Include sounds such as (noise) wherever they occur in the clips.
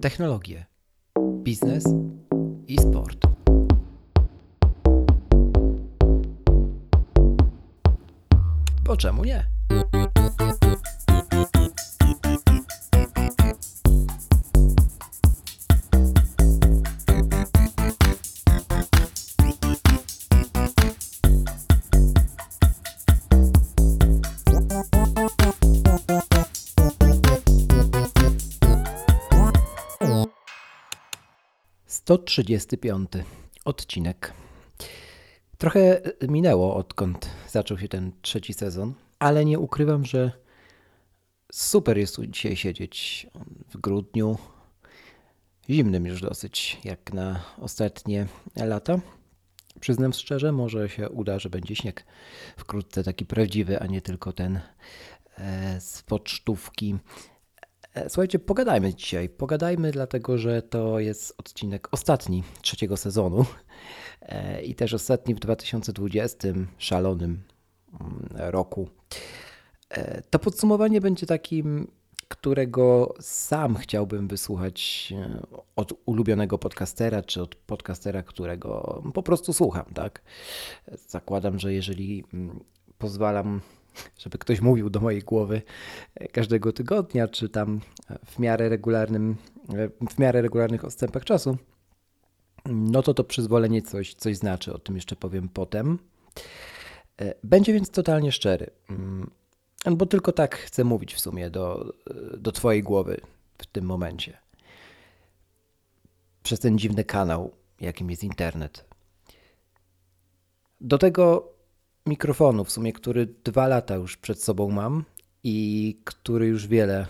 technologie, biznes i sport. Bo czemu nie? Sto trzydziesty piąty odcinek. Trochę minęło, odkąd zaczął się ten trzeci sezon, ale nie ukrywam, że super jest tu dzisiaj siedzieć w grudniu, zimnym już dosyć, jak na ostatnie lata. Przyznam szczerze, może się uda, że będzie śnieg wkrótce taki prawdziwy, a nie tylko ten e, z pocztówki. E, Słuchajcie, pogadajmy dzisiaj. Pogadajmy, dlatego że to jest odcinek ostatni trzeciego sezonu e, i też ostatni w 2020 szalonym mm, roku. E, To podsumowanie będzie takim, którego sam chciałbym wysłuchać od ulubionego podcastera, czy od podcastera, którego po prostu słucham, tak? Zakładam, że jeżeli mm, pozwalam, żeby ktoś mówił do mojej głowy e, każdego tygodnia, czy tam w miarę regularnym, e, w miarę regularnych odstępach czasu, no to to przyzwolenie coś, coś znaczy, o tym jeszcze powiem potem. E, Będzie więc totalnie szczery, Mm, bo tylko tak chcę mówić w sumie do, do Twojej głowy w tym momencie. Przez ten dziwny kanał, jakim jest internet. Do tego mikrofonu, w sumie, który dwa lata już przed sobą mam i który już wiele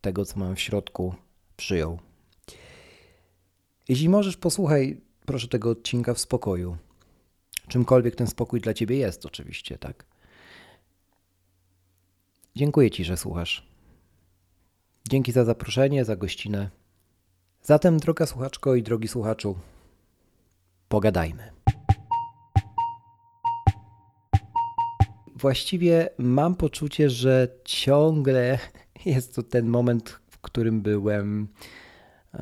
tego, co mam w środku, przyjął. Jeśli możesz, posłuchaj proszę tego odcinka w spokoju. Czymkolwiek ten spokój dla ciebie jest, oczywiście, tak. Dziękuję ci, że słuchasz. Dzięki za zaproszenie, za gościnę. Zatem, droga słuchaczko i drogi słuchaczu, pogadajmy. Właściwie mam poczucie, że ciągle (laughs) jest to ten moment, w którym byłem.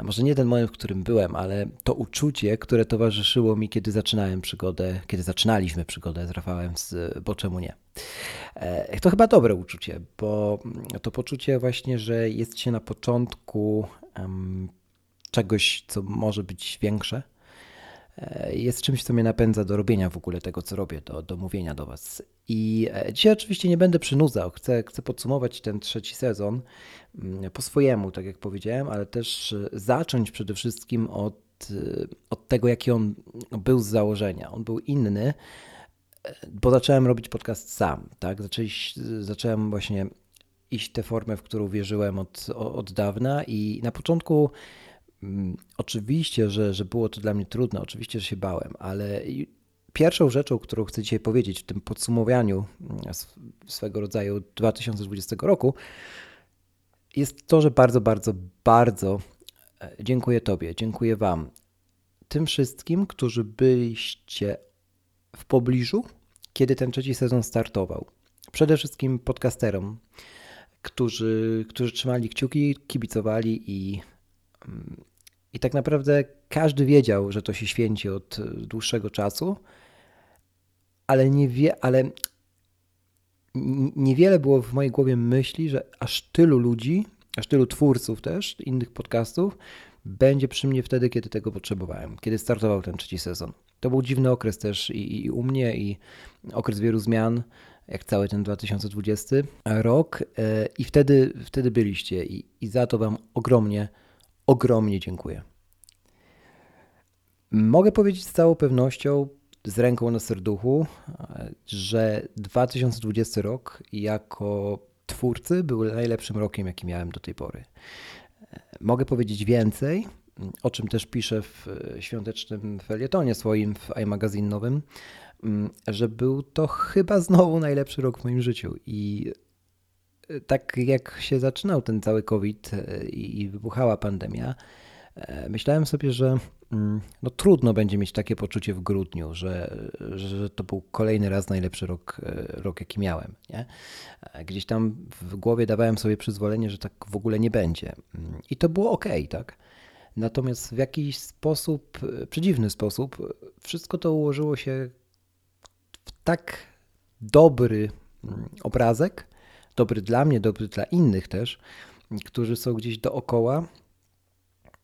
Może nie ten moment, w którym byłem, ale to uczucie, które towarzyszyło mi, kiedy zaczynałem przygodę, kiedy zaczynaliśmy przygodę z Rafałem z Bo czemu nie. E, To chyba dobre uczucie, bo to poczucie właśnie, że jest się na początku em, czegoś, co może być większe, jest czymś, co mnie napędza do robienia w ogóle tego, co robię, do, do mówienia do Was. I e, dzisiaj oczywiście nie będę przynudzał, chcę, chcę podsumować ten trzeci sezon mm, po swojemu, tak jak powiedziałem, ale też e, zacząć przede wszystkim od, e, od tego, jaki on był z założenia. On był inny, e, bo zacząłem robić podcast sam, tak? Zacząłem właśnie iść tę formę, w którą wierzyłem od, od dawna i na początku oczywiście, że, że było to dla mnie trudne, oczywiście, że się bałem, ale pierwszą rzeczą, którą chcę dzisiaj powiedzieć w tym podsumowaniu mm, sw- swego rodzaju 2020 roku jest to, że bardzo, bardzo, bardzo e, dziękuję Tobie, dziękuję Wam, tym wszystkim, którzy byliście w pobliżu, kiedy ten trzeci sezon startował. Przede wszystkim podcasterom, którzy, którzy trzymali kciuki, kibicowali i, mm, i tak naprawdę każdy wiedział, że to się święci od e, dłuższego czasu, ale, nie wie, ale niewiele było w mojej głowie myśli, że aż tylu ludzi, aż tylu twórców też, innych podcastów, będzie przy mnie wtedy, kiedy tego potrzebowałem, kiedy startował ten trzeci sezon. To był dziwny okres też i, i u mnie, i okres wielu zmian, jak cały ten 2020 rok. e, I wtedy, wtedy byliście, i, i za to Wam ogromnie, ogromnie dziękuję. Mogę powiedzieć z całą pewnością, z ręką na serduchu, że 2020 rok jako twórcy był najlepszym rokiem, jaki miałem do tej pory. Mogę powiedzieć więcej, o czym też piszę w świątecznym felietonie swoim w iMagazine nowym, że był to chyba znowu najlepszy rok w moim życiu i tak jak się zaczynał ten cały COVID e, i wybuchała pandemia, e, myślałem sobie, że mm, no, trudno będzie mieć takie poczucie w grudniu, że, że to był kolejny raz najlepszy rok, e, rok jaki miałem. Nie? Gdzieś tam w głowie dawałem sobie przyzwolenie, że tak w ogóle nie będzie. Mm, I to było ok, tak? Natomiast w jakiś sposób, przedziwny sposób, wszystko to ułożyło się w tak dobry mm, obrazek, dobry dla mnie, dobry dla innych też, którzy są gdzieś dookoła,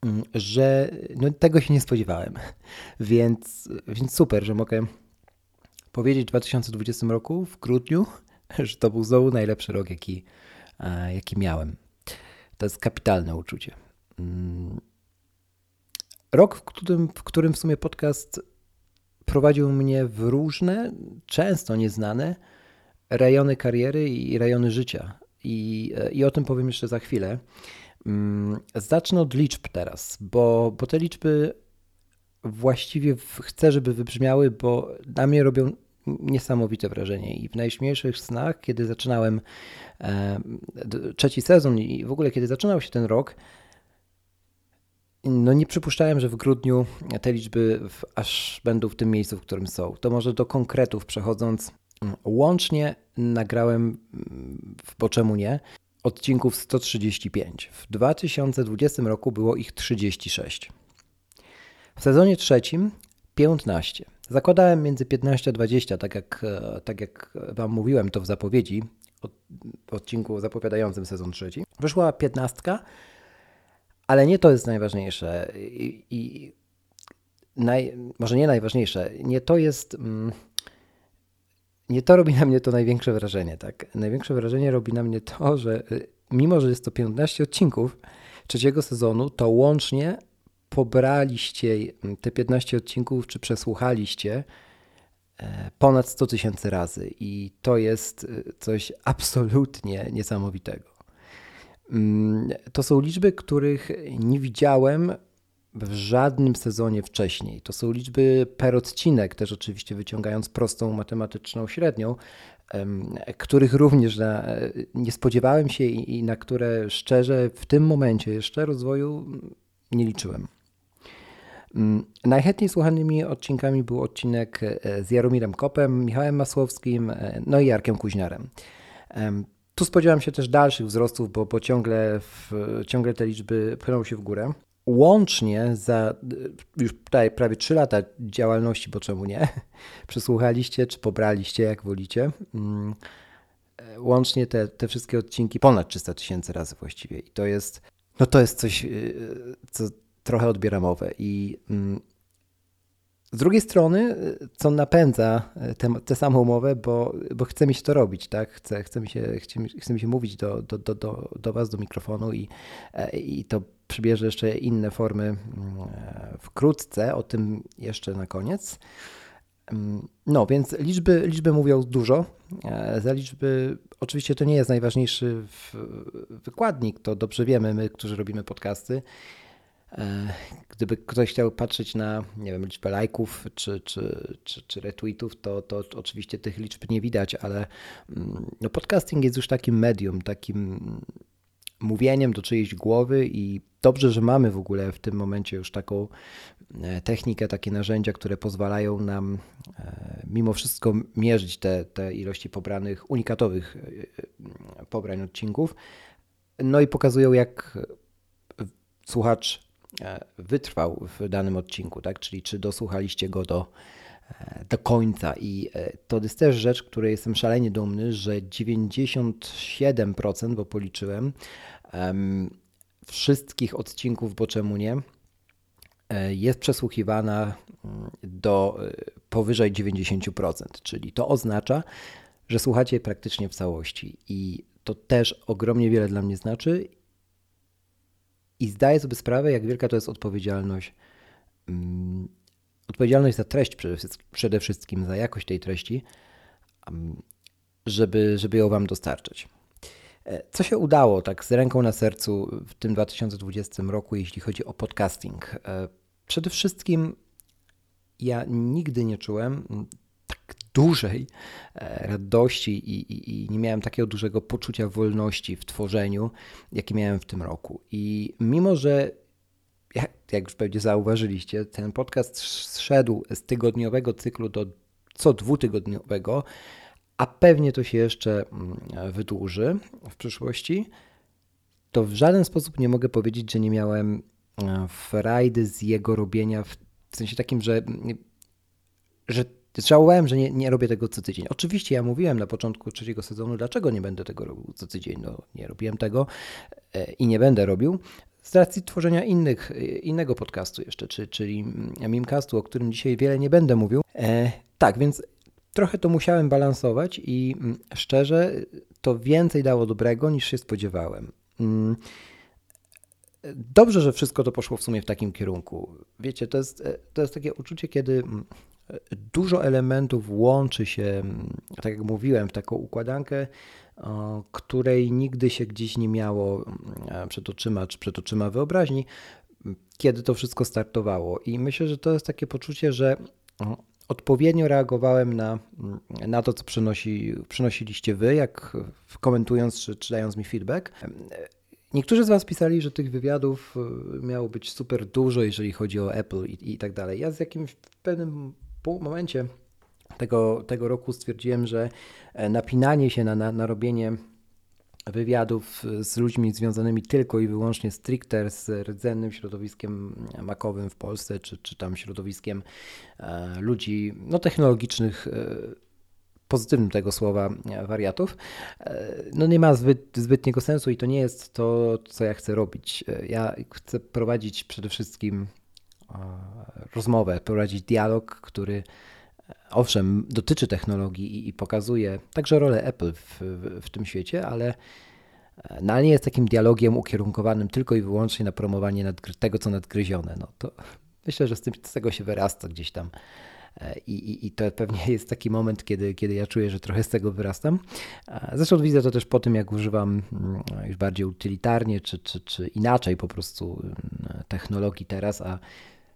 mm, że no, tego się nie spodziewałem. (laughs) Więc, więc super, że mogę powiedzieć w 2020 roku, w grudniu, (laughs) że to był znowu najlepszy rok, jaki, jaki miałem. To jest kapitalne uczucie. Mm. Rok, w którym, w którym w sumie podcast prowadził mnie w różne, często nieznane rejony kariery i rejony życia. I, e, i o tym powiem jeszcze za chwilę. Mm, zacznę od liczb teraz, bo, bo te liczby właściwie chcę, żeby wybrzmiały, bo na mnie robią niesamowite wrażenie. I w najśmielszych snach, kiedy zaczynałem e, trzeci sezon i w ogóle kiedy zaczynał się ten rok, no nie przypuszczałem, że w grudniu te liczby w, aż będą w tym miejscu, w którym są. To może do konkretów przechodząc, łącznie nagrałem, bo czemu nie, odcinków 135. W 2020 roku było ich 36. W sezonie trzecim 15. Zakładałem między 15 a 20, tak jak, tak jak Wam mówiłem to w zapowiedzi, w odcinku zapowiadającym sezon trzeci. Wyszła 15 ale nie to jest najważniejsze i, i naj, może nie najważniejsze, nie to jest, mm, nie to robi na mnie to największe wrażenie, tak? Największe wrażenie robi na mnie to, że y, mimo, że jest to 15 odcinków trzeciego sezonu, to łącznie pobraliście mm, te 15 odcinków, czy przesłuchaliście e, ponad 100 tysięcy razy i to jest y, coś absolutnie niesamowitego. Mm, to są liczby, których nie widziałem w żadnym sezonie wcześniej. To są liczby per odcinek, też oczywiście wyciągając prostą matematyczną średnią, których również na, nie spodziewałem się i na które szczerze w tym momencie jeszcze rozwoju nie liczyłem. Mm, najchętniej słuchanymi odcinkami był odcinek e, z Jaromirem Kopem, Michałem Masłowskim, e, no i Jarkiem Kuźniarem. Tu spodziewam się też dalszych wzrostów, bo, bo ciągle, w, ciągle te liczby płyną się w górę. Łącznie za już tutaj prawie 3 lata działalności, bo czemu nie? (laughs) Przesłuchaliście czy pobraliście, jak wolicie. Mm, łącznie te, te wszystkie odcinki ponad 300 tysięcy razy właściwie. I to jest, no to jest coś, y, co trochę odbieramowe. I mm, z drugiej strony, co napędza tę samą umowę, bo, bo chce mi się to robić, tak? Chce, chce, mi, się, chce, chce mi się mówić do, do, do, do, do Was, do mikrofonu i, i to przybierze jeszcze inne formy mm, wkrótce, o tym jeszcze na koniec. Mm, no, więc liczby, liczby mówią dużo. E, za liczby, oczywiście to nie jest najważniejszy wykładnik, to dobrze wiemy my, którzy robimy podcasty. E, gdyby ktoś chciał patrzeć na nie wiem, liczbę lajków czy, czy, czy, czy retweetów, to, to oczywiście tych liczb nie widać, ale mm, no podcasting jest już takim medium, takim mówieniem do czyjejś głowy i dobrze, że mamy w ogóle w tym momencie już taką e, technikę, takie narzędzia, które pozwalają nam e, mimo wszystko mierzyć te, te ilości pobranych, unikatowych pobrań odcinków. No i pokazują, jak słuchacz wytrwał w danym odcinku, tak? czyli czy dosłuchaliście go do, e, do końca. I e, to jest też rzecz, której jestem szalenie dumny, że 97%, bo policzyłem, wszystkich odcinków, bo czemu nie, jest przesłuchiwana mm, do powyżej 90%, czyli to oznacza, że słuchacie praktycznie w całości. I to też ogromnie wiele dla mnie znaczy i zdaję sobie sprawę, jak wielka to jest odpowiedzialność. Mm, odpowiedzialność za treść przede wszystkim, za jakość tej treści, żeby, żeby ją Wam dostarczyć. E, co się udało tak z ręką na sercu w tym 2020 roku, jeśli chodzi o podcasting? E, przede wszystkim ja nigdy nie czułem dużej e, radości i, i, i, nie miałem takiego dużego poczucia wolności w tworzeniu, jakie miałem w tym roku. I mimo, że jak, jak już pewnie zauważyliście, ten podcast zszedł z tygodniowego cyklu do co dwutygodniowego, a pewnie to się jeszcze mm, wydłuży w przyszłości, to w żaden sposób nie mogę powiedzieć, że nie miałem e, frajdy z jego robienia w sensie takim, że, że żałowałem, że nie, nie robię tego co tydzień. Oczywiście ja mówiłem na początku trzeciego sezonu, dlaczego nie będę tego robił co tydzień. No, nie robiłem tego e, i nie będę robił z racji tworzenia innych, e, innego podcastu jeszcze, czy, czyli Mimcastu, o którym dzisiaj wiele nie będę mówił. E, tak, więc trochę to musiałem balansować i mm, szczerze to więcej dało dobrego niż się spodziewałem. Mm, dobrze, że wszystko to poszło w sumie w takim kierunku. Wiecie, to jest, to jest takie uczucie, kiedy mm, dużo elementów łączy się, mm, tak jak mówiłem, w taką układankę, której nigdy się gdzieś nie miało przed oczyma czy przed oczyma wyobraźni, kiedy to wszystko startowało. I myślę, że to jest takie poczucie, że odpowiednio reagowałem na, na to, co przynosi, przynosiliście wy, jak komentując czy, czy dając mi feedback. Niektórzy z Was pisali, że tych wywiadów e, miało być super dużo, jeżeli chodzi o Apple i, i tak dalej. Ja z jakimś pewnym momencie tego, tego roku stwierdziłem, że e, napinanie się na, na, na robienie wywiadów z ludźmi związanymi tylko i wyłącznie stricte z rdzennym środowiskiem makowym w Polsce, czy, czy tam środowiskiem e, ludzi no, technologicznych, e, pozytywnym tego słowa, wariatów, no nie ma zbyt, zbytniego sensu i to nie jest to, co ja chcę robić. Ja chcę prowadzić przede wszystkim rozmowę, prowadzić dialog, który owszem, dotyczy technologii i, i pokazuje także rolę Apple w, w, w tym świecie, ale, no, ale nie jest takim dialogiem ukierunkowanym tylko i wyłącznie na promowanie tego, co nadgryzione. No, to myślę, że z, tym, z tego się wyrasta gdzieś tam. E, I, i, I, to pewnie jest taki moment, kiedy, kiedy ja czuję, że trochę z tego wyrastam. Zresztą widzę to też po tym, jak używam mm, już bardziej utylitarnie, czy, czy, czy inaczej po prostu mm, technologii teraz, a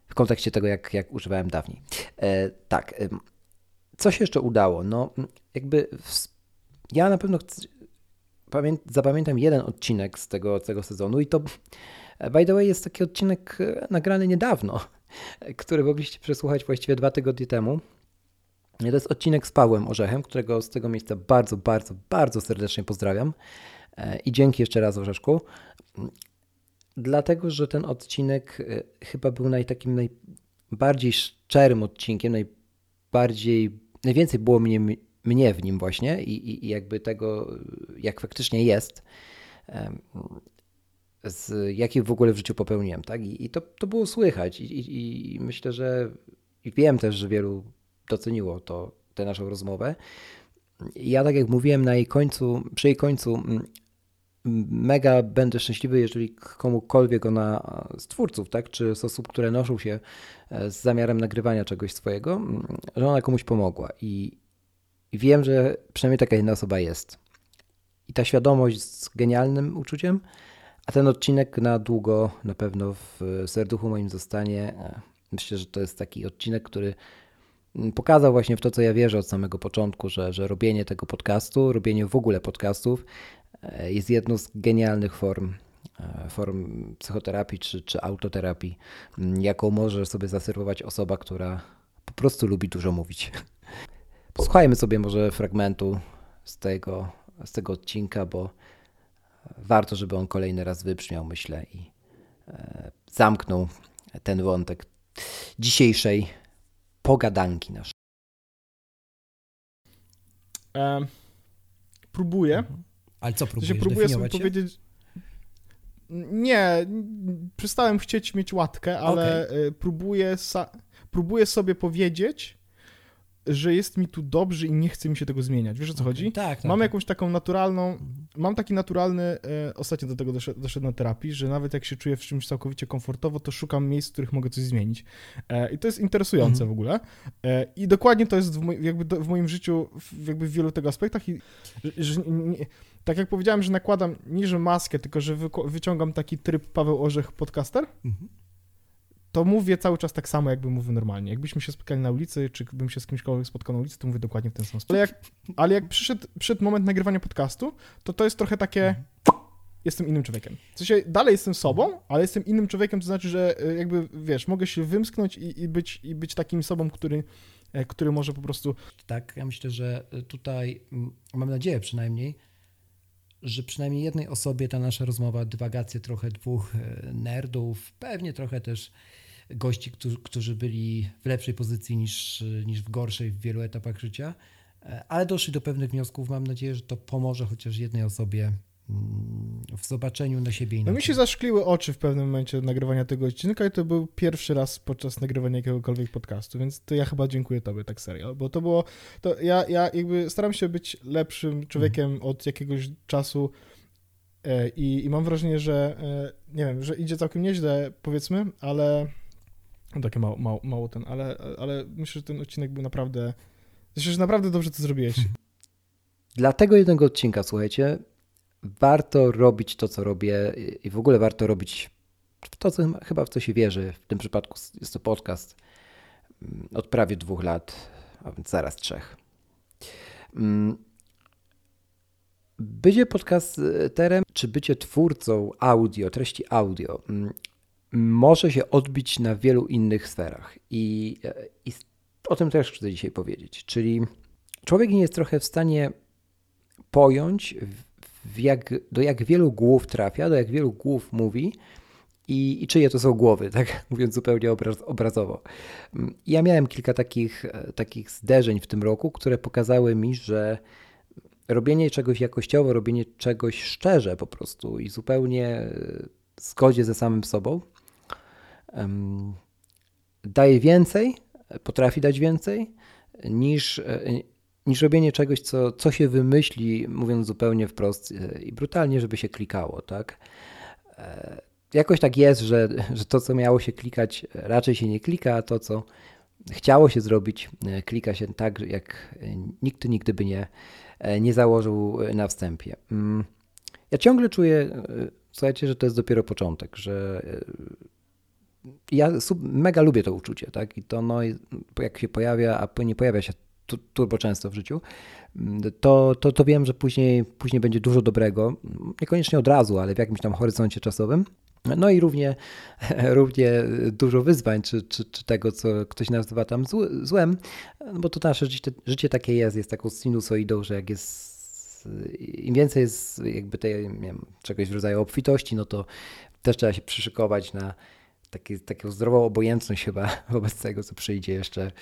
w kontekście tego, jak, jak używałem dawniej. E, tak, co się jeszcze udało? No, jakby w, ja na pewno chcę, pamię, zapamiętam jeden odcinek z tego, tego sezonu i to, by the way, jest taki odcinek e, nagrany niedawno, który mogliście przesłuchać właściwie dwa tygodnie temu. To jest odcinek z Pawłem Orzechem, którego z tego miejsca bardzo, bardzo, bardzo serdecznie pozdrawiam. I dzięki jeszcze raz Orzeszku. Dlatego, że ten odcinek e, chyba był naj, takim najbardziej szczerym odcinkiem, najbardziej, najwięcej było mnie, mnie w nim właśnie i, i jakby tego, jak faktycznie jest, z w ogóle w życiu popełniłem, tak? I, i to, to było słychać I, i, i myślę, że i wiem też, że wielu doceniło to, tę naszą rozmowę. Ja tak jak mówiłem na jej końcu, przy jej końcu mega będę szczęśliwy, jeżeli komukolwiek ona z twórców, tak, czy z osób, które noszą się e, z zamiarem nagrywania czegoś swojego, że ona komuś pomogła. I, I, wiem, że przynajmniej taka jedna osoba jest. I ta świadomość z genialnym uczuciem, a ten odcinek na długo na pewno w serduchu moim zostanie. E, myślę, że to jest taki odcinek, który pokazał właśnie w to, co ja wierzę od samego początku, że, że robienie tego podcastu, robienie w ogóle podcastów E, jest jedną z genialnych form, e, form psychoterapii czy, czy autoterapii, jaką może sobie zaserwować osoba, która po prostu lubi dużo mówić. (laughs) Posłuchajmy sobie może fragmentu z tego, z tego odcinka, bo warto, żeby on kolejny raz wybrzmiał, myślę, i e, zamknął ten wątek dzisiejszej pogadanki naszej. Um, próbuję. Mhm. Ale co próbujesz się próbuję sobie się? powiedzieć. Nie, przestałem chcieć mieć łatkę, ale okay. próbuję, próbuję sobie powiedzieć, że jest mi tu dobrze i nie chce mi się tego zmieniać. Wiesz o co okay. chodzi? Tak, tak. Mam tak. jakąś taką naturalną, mam taki naturalny, e, ostatnio do tego doszedłem doszedł na terapii, że nawet jak się czuję w czymś całkowicie komfortowo, to szukam miejsc, w których mogę coś zmienić. E, I to jest interesujące mm. w ogóle. E, I dokładnie to jest w, moj, jakby do, w moim życiu, w, jakby w wielu tego aspektach. I, że, nie, tak jak powiedziałem, że nakładam nie że maskę, tylko że wy, wyciągam taki tryb Paweł Orzech podcaster, mhm. To mówię cały czas tak samo, jakbym mówił normalnie. Jakbyśmy się spotkali na ulicy, czy bym się z kimśkolwiek spotkał na ulicy, to mówię dokładnie w ten sam sposób. Ale jak, ale jak przyszedł, przyszedł moment nagrywania podcastu, to to jest trochę takie... Mhm. jestem innym człowiekiem. W sensie dalej jestem sobą, ale jestem innym człowiekiem, to znaczy, że e, jakby, wiesz, mogę się wymsknąć i, i, być, i być takim sobą, który, e, który może po prostu... Tak, ja myślę, że tutaj, mam nadzieję przynajmniej, że przynajmniej jednej osobie ta nasza rozmowa, dywagacje trochę dwóch nerdów, pewnie trochę też gości, którzy, którzy byli w lepszej pozycji niż, niż w gorszej w wielu etapach życia, e, ale doszli do pewnych wniosków. Mam nadzieję, że to pomoże chociaż jednej osobie mm, w zobaczeniu na siebie inaczej. No mi się zaszkliły oczy w pewnym momencie nagrywania tego odcinka i to był pierwszy raz podczas nagrywania jakiegokolwiek podcastu, więc to ja chyba dziękuję tobie tak serio, bo to było, to ja, ja jakby staram się być lepszym człowiekiem mm. od jakiegoś czasu e, i, i mam wrażenie, że e, nie wiem, że idzie całkiem nieźle powiedzmy, ale no takie mało, mało, mało ten, ale, ale myślę, że ten odcinek był naprawdę. Myślę, że naprawdę dobrze to zrobiłeś. (laughs) Dla tego jednego odcinka, słuchajcie, warto robić to, co robię i w ogóle warto robić to, co, chyba w co się wierzy. W tym przypadku jest to podcast mm, od prawie dwóch lat, a więc zaraz trzech. Mm. Bycie podcasterem, czy bycie twórcą audio, treści audio, mm, może się odbić na wielu innych sferach. I, i o tym też chcę dzisiaj powiedzieć. Czyli człowiek nie jest trochę w stanie pojąć, jak, do jak wielu głów trafia, do jak wielu głów mówi i, i czyje to są głowy, tak (laughs) mówiąc zupełnie obraz, obrazowo. Ja miałem kilka takich, takich zderzeń w tym roku, które pokazały mi, że robienie czegoś jakościowo, robienie czegoś szczerze po prostu i zupełnie w zgodzie ze samym sobą daje więcej, potrafi dać więcej niż, e, niż robienie czegoś, co, co się wymyśli, mówiąc zupełnie wprost e, i brutalnie, żeby się klikało, tak? E, jakoś tak jest, że, że to, co miało się klikać, raczej się nie klika, a to, co chciało się zrobić, klika się tak, jak nikt nigdy by nie, nie założył na wstępie. Mm. Ja ciągle czuję, słuchajcie, że to jest dopiero początek, że ja mega lubię to uczucie, tak? I to no, jak się pojawia, a nie pojawia się turbo często w życiu, to, to, to wiem, że później, później będzie dużo dobrego, niekoniecznie od razu, ale w jakimś tam horyzoncie czasowym. No i równie, (laughs) równie dużo wyzwań, czy, czy, czy tego, co ktoś nazywa tam złem, bo to nasze życie, życie takie jest, jest taką sinusoidą, że jak jest im więcej jest jakby tej, wiem, czegoś w rodzaju obfitości, no to też trzeba się przyszykować na, taki, taką zdrową obojętność chyba (laughs) wobec tego, co przyjdzie jeszcze.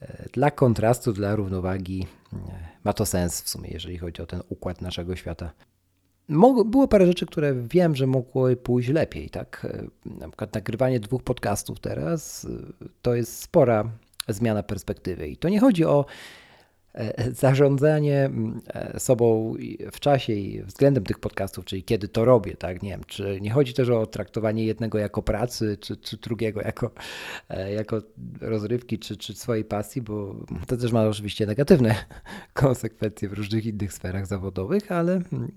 E, dla kontrastu, dla równowagi e, ma to sens w sumie, jeżeli chodzi o ten układ naszego świata. Było parę rzeczy, które wiem, że mogły pójść lepiej, tak? E, na przykład nagrywanie dwóch podcastów teraz to jest spora zmiana perspektywy. I to nie chodzi o zarządzanie mm, e, sobą w czasie i względem tych podcastów, czyli kiedy to robię, tak? Nie wiem, czy nie chodzi też o traktowanie jednego jako pracy, czy, czy drugiego jako, e, jako rozrywki, czy, czy swojej pasji, bo to też ma oczywiście negatywne (laughs) konsekwencje w różnych innych sferach zawodowych, ale mm,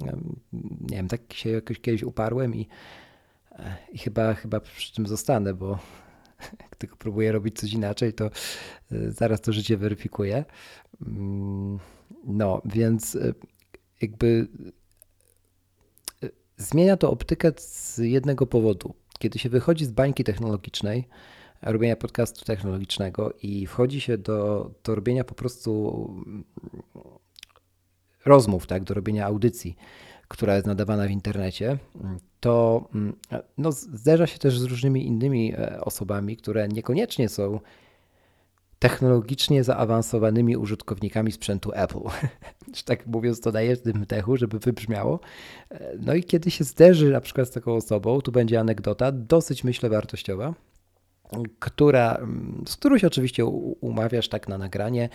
nie wiem, tak się jakoś kiedyś uparłem i, i chyba, chyba przy tym zostanę, bo jak tylko próbuję robić coś inaczej, to zaraz to życie weryfikuje. Mm, no, więc e, jakby e, zmienia to optykę z jednego powodu. Kiedy się wychodzi z bańki technologicznej, robienia podcastu technologicznego i wchodzi się do, do robienia po prostu mm, rozmów, tak, do robienia audycji, która jest nadawana w internecie, to mm, no, zderza się też z różnymi innymi e, osobami, które niekoniecznie są technologicznie zaawansowanymi użytkownikami sprzętu Apple. (laughs) tak mówiąc, to daje tym techu, żeby wybrzmiało. No i kiedy się zderzy na przykład z taką osobą, tu będzie anegdota, dosyć myślę wartościowa, która, z którą się oczywiście umawiasz tak na nagranie.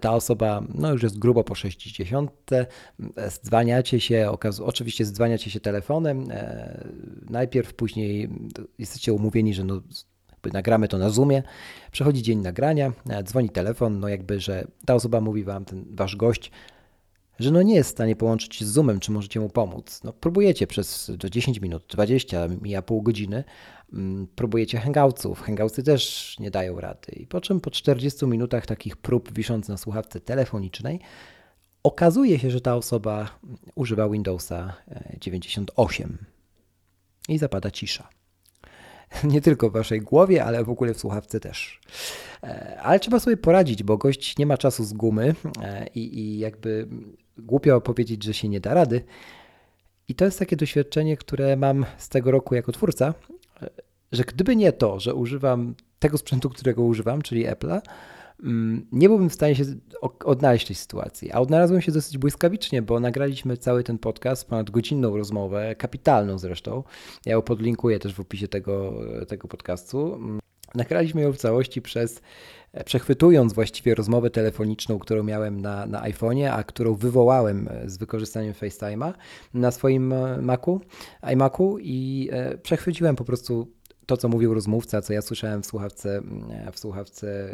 Ta osoba no już jest grubo po 60. Zdzwaniacie się, oczywiście zdzwaniacie się telefonem. E, najpierw, później jesteście umówieni, że no nagramy to na Zoomie, przechodzi dzień nagrania, e, dzwoni telefon, no jakby, że ta osoba mówi wam, ten wasz gość, że no nie jest w stanie połączyć z Zoomem, czy możecie mu pomóc. No próbujecie przez 10 minut, 20, mija pół godziny, mm, próbujecie hangoutsów, hangoutsy też nie dają rady. I po czym po 40 minutach takich prób wisząc na słuchawce telefonicznej, okazuje się, że ta osoba używa Windowsa 98 i zapada cisza. (laughs) Nie tylko w waszej głowie, ale w ogóle w słuchawce też. E, ale trzeba sobie poradzić, bo gość nie ma czasu z gumy e, i, i jakby głupio powiedzieć, że się nie da rady. I to jest takie doświadczenie, które mam z tego roku jako twórca, że gdyby nie to, że używam tego sprzętu, którego używam, czyli Apple'a, nie byłbym w stanie się odnaleźć w tej sytuacji. A odnalazłem się dosyć błyskawicznie, bo nagraliśmy cały ten podcast, ponad godzinną rozmowę, kapitalną zresztą. Ja ją podlinkuję też w opisie tego, tego podcastu. Nagraliśmy ją w całości przez przechwytując właściwie rozmowę telefoniczną, którą miałem na, na iPhone'ie, a którą wywołałem z wykorzystaniem FaceTime'a na swoim Macu, iMacu i e, przechwyciłem po prostu to, co mówił rozmówca, co ja słyszałem w słuchawce, w słuchawce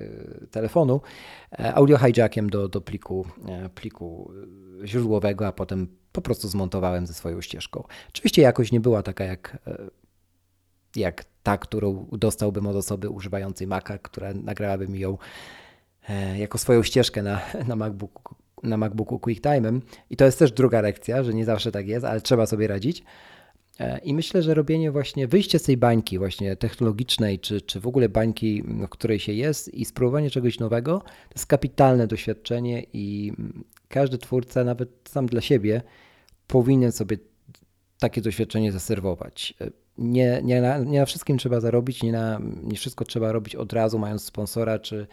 telefonu, e, audio hijackiem do, do pliku, e, pliku źródłowego, a potem po prostu zmontowałem ze swoją ścieżką. Oczywiście jakość nie była taka jak, jak ta, którą dostałbym od osoby używającej Maca, która nagrałaby mi ją e, jako swoją ścieżkę na, na MacBooku, na MacBooku QuickTime'em. I to jest też druga lekcja, że nie zawsze tak jest, ale trzeba sobie radzić. E, I myślę, że robienie właśnie, wyjście z tej bańki właśnie technologicznej, czy, czy w ogóle bańki, w której się jest i spróbowanie czegoś nowego, to jest kapitalne doświadczenie i każdy twórca, nawet sam dla siebie, powinien sobie takie doświadczenie zaserwować. E, nie, nie, na, nie na wszystkim trzeba zarobić, nie, na, nie wszystko trzeba robić od razu, mając sponsora czy,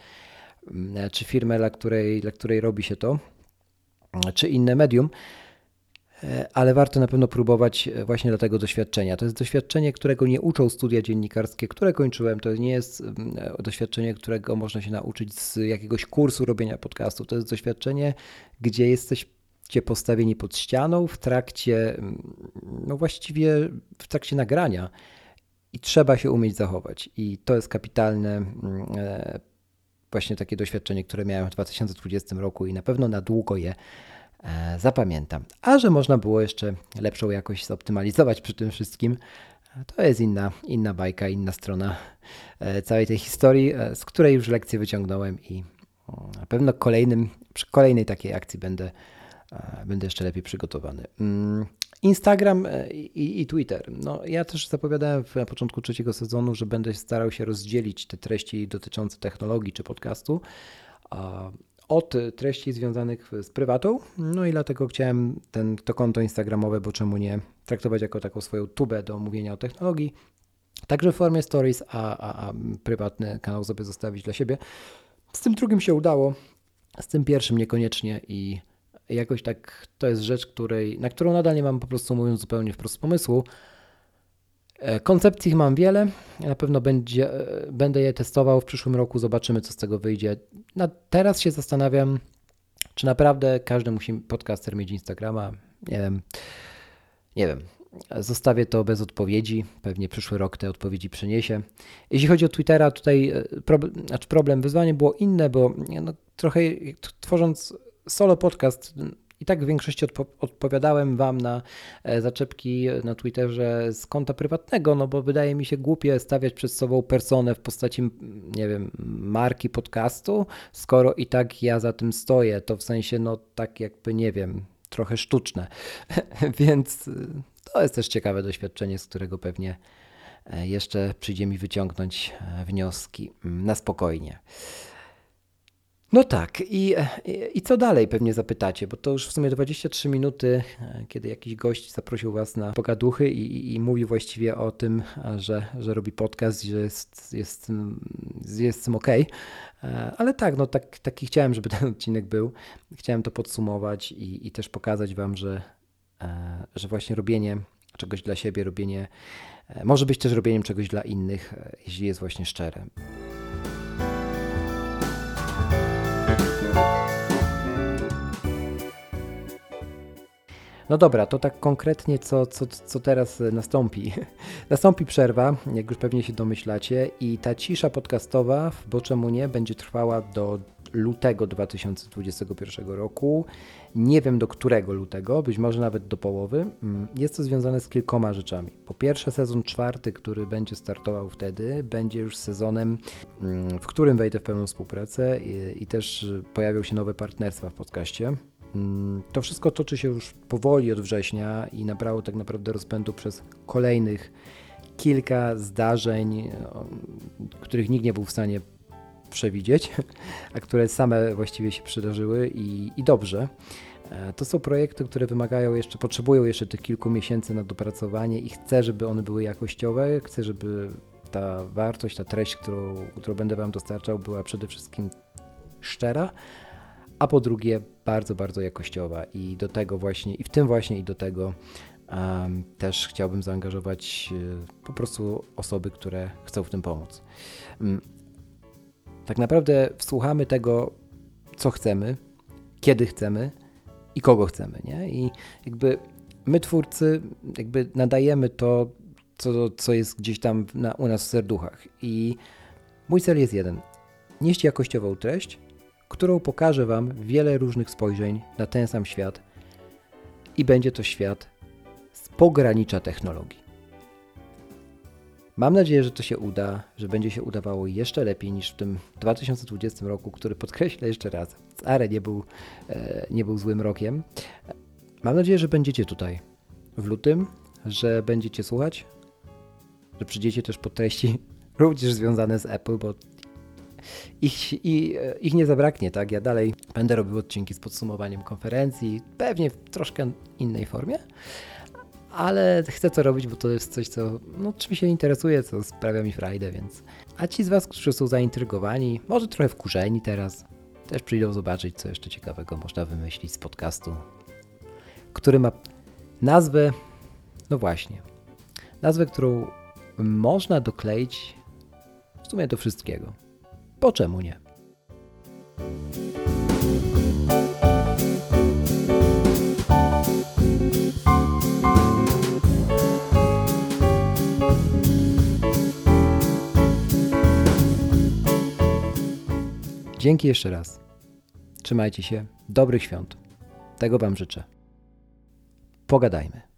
mm, czy firmę, dla której, dla której robi się to, czy inne medium e, ale warto na pewno próbować e, właśnie dla tego doświadczenia. To jest doświadczenie, którego nie uczą studia dziennikarskie, które kończyłem. To nie jest mm, e, doświadczenie, którego można się nauczyć z jakiegoś kursu robienia podcastu. To jest doświadczenie, gdzie jesteś postawieni pod ścianą w trakcie, mm, no właściwie w trakcie nagrania i trzeba się umieć zachować. I to jest kapitalne mm, e, właśnie takie doświadczenie, które miałem w 2020 roku i na pewno na długo je e, zapamiętam. A że można było jeszcze lepszą jakość zoptymalizować przy tym wszystkim, to jest inna, inna bajka, inna strona e, całej tej historii, z której już lekcję wyciągnąłem i na pewno kolejnym, przy kolejnej takiej akcji będę będę jeszcze lepiej przygotowany. Mm, Instagram e, i, i, Twitter. No, ja też zapowiadałem na początku trzeciego sezonu, że będę starał się rozdzielić te treści dotyczące technologii czy podcastu od treści związanych z prywatą. No i dlatego chciałem ten, to konto Instagramowe, bo czemu nie, traktować jako taką swoją tubę do mówienia o technologii. Także w formie stories, a, a, a prywatny kanał sobie zostawić dla siebie. Z tym drugim się udało, z tym pierwszym niekoniecznie i jakoś tak to jest rzecz, której, na którą nadal nie mam po prostu mówiąc zupełnie wprost pomysłu. E, koncepcji mam wiele, na pewno będzie, e, będę je testował w przyszłym roku, zobaczymy co z tego wyjdzie. Na, teraz się zastanawiam, czy naprawdę każdy musi podcaster mieć Instagrama. Nie wiem. Nie wiem. Zostawię to bez odpowiedzi. Pewnie przyszły rok te odpowiedzi przyniesie. Jeśli chodzi o Twittera, tutaj e, problem, znaczy problem, wyzwanie było inne, bo no, trochę tworząc solo podcast. I tak w większości odpo odpowiadałem Wam na e, zaczepki na Twitterze z konta prywatnego, no bo wydaje mi się głupie stawiać przed sobą personę w postaci, nie wiem, marki podcastu, skoro i tak ja za tym stoję. To w sensie, no tak jakby, nie wiem, trochę sztuczne. (laughs) Więc y, to jest też ciekawe doświadczenie, z którego pewnie e, jeszcze przyjdzie mi wyciągnąć e, wnioski na spokojnie. No tak, I, i, i co dalej pewnie zapytacie, bo to już w sumie 23 minuty, e, kiedy jakiś gość zaprosił Was na pogaduchy i, i, mówi właściwie o tym, że, że robi podcast, że jest, jest, jest z tym ok. E, ale tak, no tak, taki chciałem, żeby (laughs) ten odcinek był. Chciałem to podsumować i, i też pokazać Wam, że, e, że właśnie robienie czegoś dla siebie, robienie może być też robieniem czegoś dla innych, jeśli jest właśnie szczere. No dobra, to tak konkretnie, co, co, co teraz nastąpi? (laughs) nastąpi przerwa, jak już pewnie się domyślacie, i ta cisza podcastowa, bo czemu nie, będzie trwała do lutego 2021 roku. Nie wiem do którego lutego, być może nawet do połowy. Mm, jest to związane z kilkoma rzeczami. Po pierwsze, sezon czwarty, który będzie startował wtedy, będzie już sezonem, mm, w którym wejdę w pełną współpracę i, i też pojawią się nowe partnerstwa w podcaście. Mm, to wszystko toczy się już powoli od września i nabrało tak naprawdę rozpędu przez kolejnych kilka zdarzeń, których nikt nie był w stanie przewidzieć, (laughs) a które same właściwie się przydarzyły i, i dobrze. E, to są projekty, które wymagają jeszcze, potrzebują jeszcze tych kilku miesięcy na dopracowanie i chcę, żeby one były jakościowe, chcę, żeby ta wartość, ta treść, którą, którą będę Wam dostarczał, była przede wszystkim szczera, a po drugie bardzo, bardzo jakościowa i do tego właśnie, i w tym właśnie i do tego um, też chciałbym zaangażować y, po prostu osoby, które chcą w tym pomóc. Um, tak naprawdę wsłuchamy tego, co chcemy, kiedy chcemy i kogo chcemy, nie? I jakby my twórcy jakby nadajemy to, co, co jest gdzieś tam na, u nas w serduchach i mój cel jest jeden. Nieść jakościową treść, którą pokaże Wam wiele różnych spojrzeń na ten sam świat i będzie to świat z pogranicza technologii. Mam nadzieję, że to się uda, że będzie się udawało jeszcze lepiej niż w tym 2020 roku, który podkreślę jeszcze raz, wcale nie był, e, nie był złym rokiem. Mam nadzieję, że będziecie tutaj w lutym, że będziecie słuchać, że przyjdziecie też po treści (laughs) również związane z Apple, bo ich, i, ich nie zabraknie, tak? Ja dalej będę robił odcinki z podsumowaniem konferencji, pewnie w troszkę innej formie, ale chcę to robić, bo to jest coś, co no, czym się interesuje, co sprawia mi frajdę, więc... A ci z Was, którzy są zaintrygowani, może trochę wkurzeni teraz, też przyjdą zobaczyć, co jeszcze ciekawego można wymyślić z podcastu, który ma nazwę, no właśnie, nazwę, którą można dokleić w sumie do wszystkiego. Po czemu nie? Dzięki jeszcze raz. Trzymajcie się. Dobrych świąt. Tego Wam życzę. Pogadajmy.